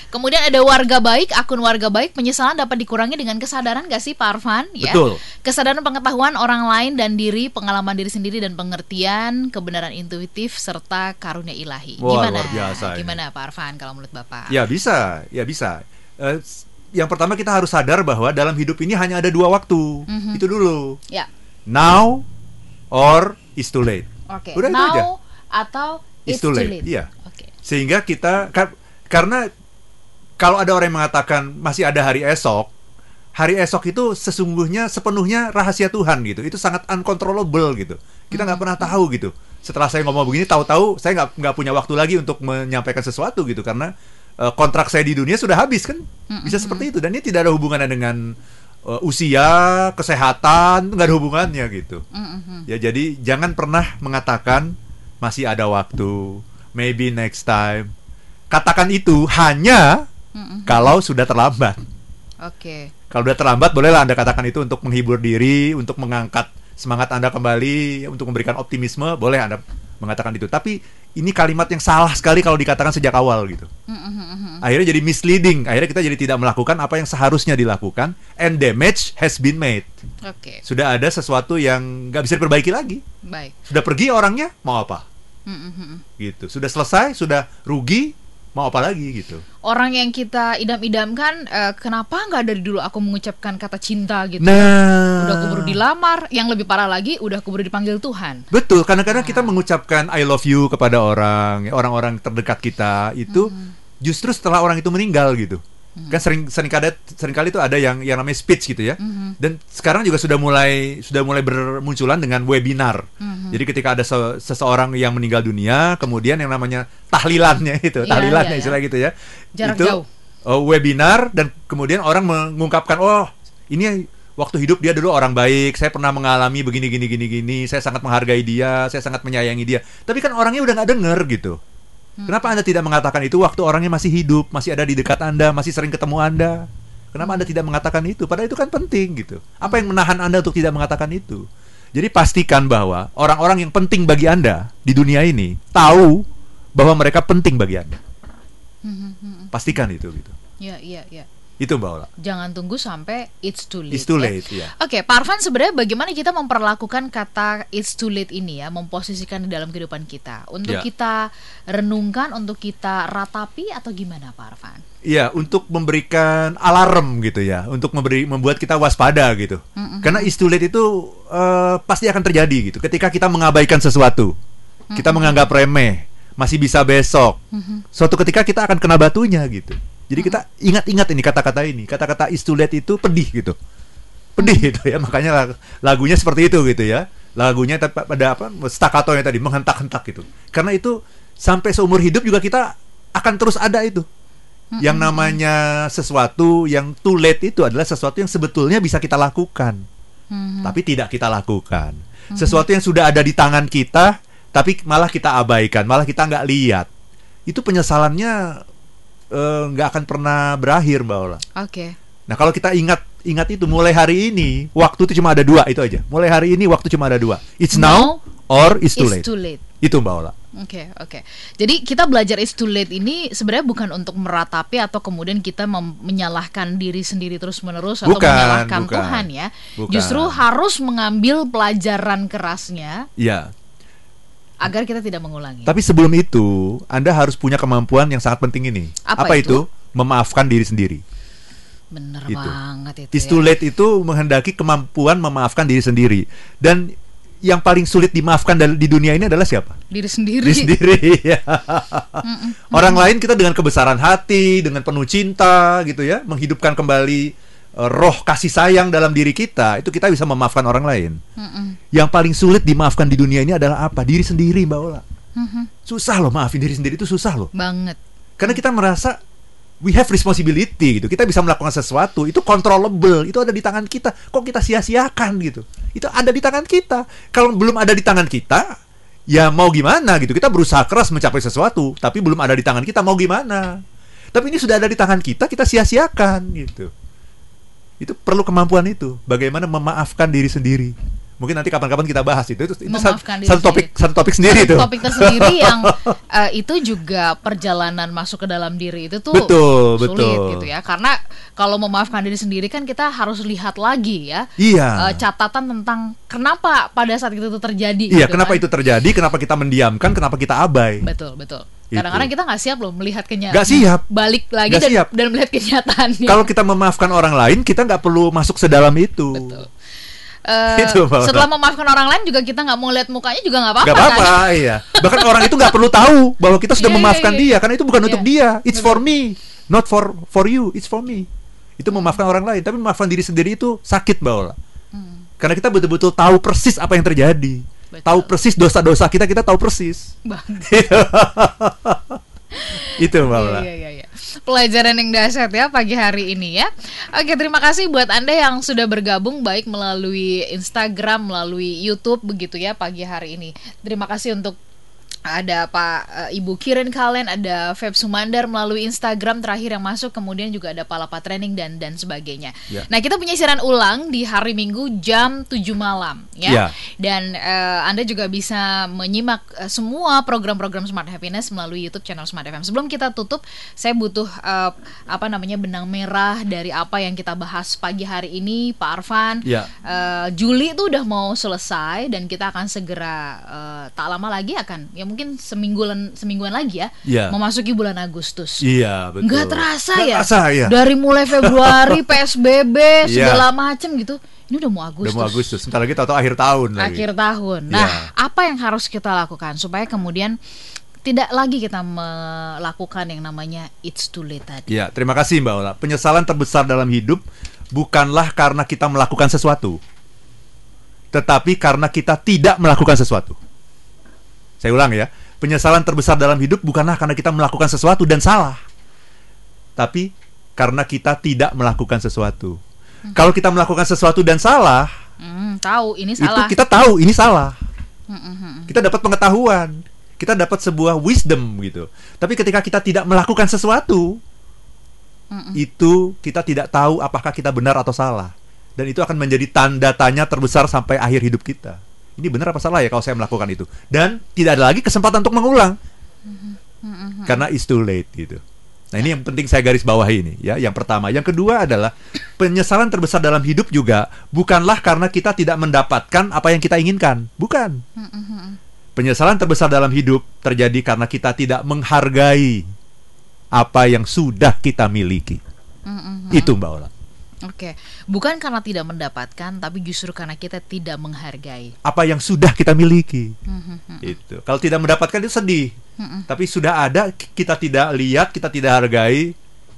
kemudian ada warga baik akun warga baik penyesalan dapat dikurangi dengan kesadaran gak sih Pak Arfan ya Betul. kesadaran pengetahuan orang lain dan diri pengalaman diri sendiri dan pengertian kebenaran intuitif serta karunia ilahi Wah, gimana luar biasa ini. gimana Pak Arfan kalau menurut Bapak Ya bisa, ya bisa. Eh, yang pertama kita harus sadar bahwa dalam hidup ini hanya ada dua waktu. Mhm. Itu dulu. ya Now or is too late. oke Udah itu now aja. atau It's it's, too late, late, iya. oke Sehingga kita kar- karena kalau ada orang yang mengatakan masih ada hari esok, hari esok itu sesungguhnya sepenuhnya rahasia Tuhan gitu. Itu sangat uncontrollable gitu. Kita nggak pernah tahu gitu. Setelah saya ngomong begini, tahu-tahu saya nggak nggak punya waktu lagi untuk menyampaikan sesuatu gitu karena eh, kontrak saya di dunia sudah habis kan. Bisa seperti itu dan ini tidak ada hubungannya dengan eh, usia, kesehatan, nggak ada hubungannya gitu. Mm-mm. Ya jadi jangan pernah mengatakan masih ada waktu, maybe next time. Katakan itu hanya Mm-mm. kalau sudah terlambat. Oke. Kalau sudah terlambat bolehlah Anda katakan itu untuk menghibur diri, untuk mengangkat semangat Anda kembali, untuk memberikan optimisme, boleh Anda mengatakan itu. Tapi ini kalimat yang salah sekali kalau dikatakan sejak awal gitu. Akhirnya jadi misleading. Akhirnya kita jadi tidak melakukan apa yang seharusnya dilakukan and damage has been made. Oke. Sudah ada sesuatu yang nggak bisa diperbaiki lagi. Baik. Sudah pergi orangnya, mau apa? Mm-mm. gitu sudah selesai sudah rugi mau apa lagi gitu. Orang yang kita idam-idamkan, eh, kenapa nggak dari dulu aku mengucapkan kata cinta gitu? Nah, Udah keburu dilamar, yang lebih parah lagi, udah keburu dipanggil Tuhan. Betul, kadang-kadang Nah. kita mengucapkan I love you kepada orang, ya, orang-orang terdekat kita itu Hmm. justru setelah orang itu meninggal gitu. Kan sering sering kali sering kali itu ada yang yang namanya speech gitu ya. Hmm. Dan sekarang juga sudah mulai sudah mulai bermunculan dengan webinar. Hmm. Jadi ketika ada se- seseorang yang meninggal dunia, kemudian yang namanya tahlilannya [laughs] itu, Iya, tahlilannya iya, iya. istilah gitu ya. Jarak itu jauh. uh, webinar dan kemudian orang mengungkapkan oh ini waktu hidup dia dulu orang baik saya pernah mengalami begini gini gini gini saya sangat menghargai dia saya sangat menyayangi dia tapi kan orangnya udah nggak denger gitu kenapa anda tidak mengatakan itu waktu orangnya masih hidup masih ada di dekat anda masih sering ketemu anda? Kenapa anda tidak mengatakan itu? Padahal itu kan penting gitu. Apa yang menahan anda untuk tidak mengatakan itu? Jadi pastikan bahwa orang-orang yang penting bagi anda di dunia ini tahu bahwa mereka penting bagi anda. Pastikan itu gitu. Ya, iya, iya. Itu mbak Ola Jangan tunggu sampai it's too late. It's too ya. late, ya. Oke, Pak Arfan sebenarnya bagaimana kita memperlakukan kata it's too late ini ya, memposisikan di dalam kehidupan kita untuk Ya. kita renungkan, untuk kita ratapi atau gimana Pak Arfan? Iya, untuk memberikan alarm gitu ya, untuk memberi membuat kita waspada gitu. Karena is too late itu eh, pasti akan terjadi gitu. Ketika kita mengabaikan sesuatu, kita menganggap remeh, masih bisa besok. Suatu ketika kita akan kena batunya gitu. Jadi kita ingat-ingat ini kata-kata ini, kata-kata is too late itu pedih gitu. Pedih gitu ya, makanya lag- lagunya seperti itu gitu ya. Lagunya pada apa staccatonya tadi menghentak-hentak gitu. Karena itu sampai seumur hidup juga kita akan terus ada itu. Yang namanya sesuatu yang too late itu adalah sesuatu yang sebetulnya bisa kita lakukan, tapi tidak kita lakukan. Sesuatu yang sudah ada di tangan kita, tapi malah kita abaikan, malah kita nggak lihat. Itu penyesalannya eh, nggak akan pernah berakhir, Mbak Ola. Oke. Nah kalau kita ingat ingat itu mulai hari ini waktu itu cuma ada dua itu aja. Mulai hari ini waktu cuma ada dua. It's now, or it's too It's late. too late. Itu Mbak Ola. Oke, oke. Jadi kita belajar it's too late ini sebenarnya bukan untuk meratapi atau kemudian kita menyalahkan diri sendiri terus-menerus atau Bukan, menyalahkan bukan. Tuhan ya. Bukan. Justru harus mengambil pelajaran kerasnya Iya. Agar kita tidak mengulangi. Tapi sebelum itu, Anda harus punya kemampuan yang sangat penting ini. Apa itu? itu? Memaafkan diri sendiri. Bener Itu. banget itu. It's ya. too late itu menghendaki kemampuan memaafkan diri sendiri. Dan yang paling sulit dimaafkan di dunia ini adalah siapa? Diri sendiri. Diri sendiri. [laughs] ya. Orang lain kita dengan kebesaran hati, dengan penuh cinta gitu ya, menghidupkan kembali roh kasih sayang dalam diri kita, itu kita bisa memaafkan orang lain. Mm-mm. Yang paling sulit dimaafkan di dunia ini adalah apa? Diri sendiri, Mbak Ola. Mhm. Susah loh maafin diri sendiri itu susah loh. Banget. Karena kita merasa we have responsibility gitu. Kita bisa melakukan sesuatu, itu controllable, itu ada di tangan kita. Kok kita sia-siakan gitu? Itu ada di tangan kita. Kalau belum ada di tangan kita, ya mau gimana gitu. Kita berusaha keras mencapai sesuatu, tapi belum ada di tangan kita mau gimana? Tapi ini sudah ada di tangan kita, kita sia-siakan gitu. Itu perlu kemampuan itu. Bagaimana memaafkan diri sendiri. Mungkin nanti kapan-kapan kita bahas itu. Itu, itu satu, satu topik sendiri. satu topik sendiri Satu itu. Topik tersendiri [laughs] yang eh, itu juga perjalanan masuk ke dalam diri itu tuh Betul, sulit betul. gitu ya. Karena kalau memaafkan diri sendiri kan kita harus lihat lagi ya. Iya. eh, catatan tentang kenapa pada saat itu terjadi. Iya, gitu kenapa kan. itu terjadi? Kenapa kita mendiamkan? Kenapa kita abai? Betul, betul. Itu. Kadang-kadang kita nggak siap loh melihat kenyataan. Nggak siap. Balik lagi Nggak dan, siap. dan melihat kenyataannya. Kalau kita memaafkan orang lain, kita nggak perlu masuk sedalam itu. Betul. [laughs] Eh, Itu, setelah memaafkan orang lain juga kita nggak mau lihat mukanya juga nggak apa-apa Gak apa-apa, kan? iya. Bahkan orang itu nggak perlu tahu bahwa kita sudah Iya, iya, memaafkan iya. dia, karena itu bukan Iya. untuk dia. It's for me, not for for you. It's for me. Itu memaafkan orang lain, tapi memaafkan diri sendiri itu sakit, Mbak Ola. Karena kita betul-betul tahu persis apa yang terjadi. Hmm. Betul. Tahu persis dosa-dosa kita, kita tahu persis. Bang. [laughs] itu, Mbak Ola. Iya, iya, iya. Pelajaran yang dahsyat ya pagi hari ini ya. Oke, terima kasih buat Anda yang sudah bergabung baik melalui Instagram, melalui YouTube begitu ya pagi hari ini. Terima kasih untuk ada Pak eh, Ibu Kirin Kalen, ada Feb Sumandar melalui Instagram terakhir yang masuk, kemudian juga ada Palapa Training dan dan sebagainya. Ya. Nah, kita punya siaran ulang di hari Minggu jam 7 malam ya. Ya. Dan eh, Anda juga bisa menyimak eh, semua program-program Smart Happiness melalui YouTube channel Smart FM. Sebelum kita tutup, saya butuh eh, apa namanya benang merah dari apa yang kita bahas pagi hari ini, Pak Arfan. Ya. Eh, Juli itu udah mau selesai dan kita akan segera eh, tak lama lagi akan ya mungkin semingguan semingguan lagi ya, Iya. memasuki bulan Agustus. Iya, betul. Nggak terasa Nggak ya. terasa, iya. Dari mulai Februari [laughs] PSBB Iya. segala macem gitu. Ini udah mau Agustus. Udah mau Agustus, sebentar lagi tahu-tahu akhir tahun lagi. Akhir tahun. Nah, Iya. apa yang harus kita lakukan supaya kemudian tidak lagi kita melakukan yang namanya it's too late tadi. Ya, terima kasih Mbak Ola. Penyesalan terbesar dalam hidup bukanlah karena kita melakukan sesuatu, tetapi karena kita tidak melakukan sesuatu. Saya ulang ya, penyesalan terbesar dalam hidup bukanlah karena kita melakukan sesuatu dan salah, tapi karena kita tidak melakukan sesuatu. Kalau kita melakukan sesuatu dan salah, Hmm, tahu ini itu salah. kita tahu ini salah. Hmm, hmm, hmm. Kita dapat pengetahuan, kita dapat sebuah wisdom gitu. Tapi ketika kita tidak melakukan sesuatu, Mm-mm. itu kita tidak tahu apakah kita benar atau salah. Dan itu akan menjadi tanda tanya terbesar sampai akhir hidup kita. Ini benar apa salah ya kalau saya melakukan itu? Dan tidak ada lagi kesempatan untuk mengulang. Karena it's too late gitu. Nah, ini yang penting saya garis bawahi ini ya. Yang pertama, yang kedua adalah penyesalan terbesar dalam hidup juga bukanlah karena kita tidak mendapatkan apa yang kita inginkan. Bukan. Penyesalan terbesar dalam hidup terjadi karena kita tidak menghargai apa yang sudah kita miliki. Itu Mbak Ola. Oke, bukan karena tidak mendapatkan, tapi justru karena kita tidak menghargai. Apa yang sudah kita miliki. Mhm, Itu. Kalau tidak mendapatkan itu sedih. Mm-mm. Tapi sudah ada kita tidak lihat, kita tidak hargai,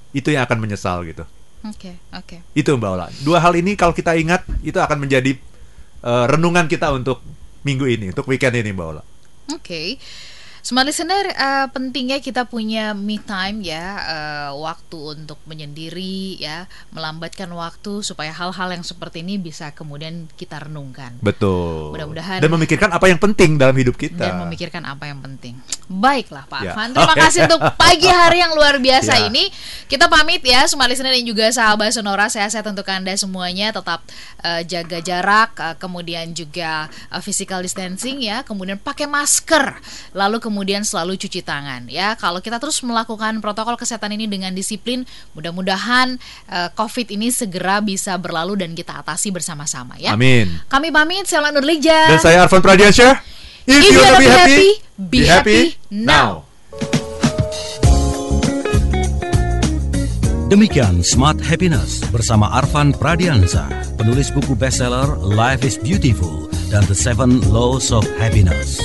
itu yang akan menyesal gitu. Oke, oke. Itu Mbak Ola. Dua hal ini kalau kita ingat itu akan menjadi eh, renungan kita untuk minggu ini, untuk weekend ini Mbak Ola. Oke. Smart listener, eh, pentingnya kita punya me time ya, eh, waktu untuk menyendiri ya, melambatkan waktu supaya hal-hal yang seperti ini bisa kemudian kita renungkan Betul. Mudah-mudahan- Dan memikirkan apa yang penting dalam hidup kita. dan memikirkan apa yang penting. Baiklah Pak Ya. Afan, terima [laughs] kasih untuk pagi hari yang luar biasa Ya. ini. Kita pamit ya, smart listener dan juga sahabat Sonora. Sehat-sehat untuk Anda semuanya, tetap eh, jaga jarak, eh, kemudian juga eh, physical distancing ya, kemudian pakai masker, lalu kemudian selalu cuci tangan ya. Kalau kita terus melakukan protokol kesehatan ini dengan disiplin, mudah-mudahan eh, COVID ini segera bisa berlalu dan kita atasi bersama-sama ya. Amin. Kami pamit, saya Lanur Lija. Dan saya Arfan Pradiansyah. If, If you you wanna be be happy, happy, be happy now. Demikian Smart Happiness bersama Arvan Pradiansa, penulis buku bestseller Life is Beautiful dan The Seven Laws of Happiness.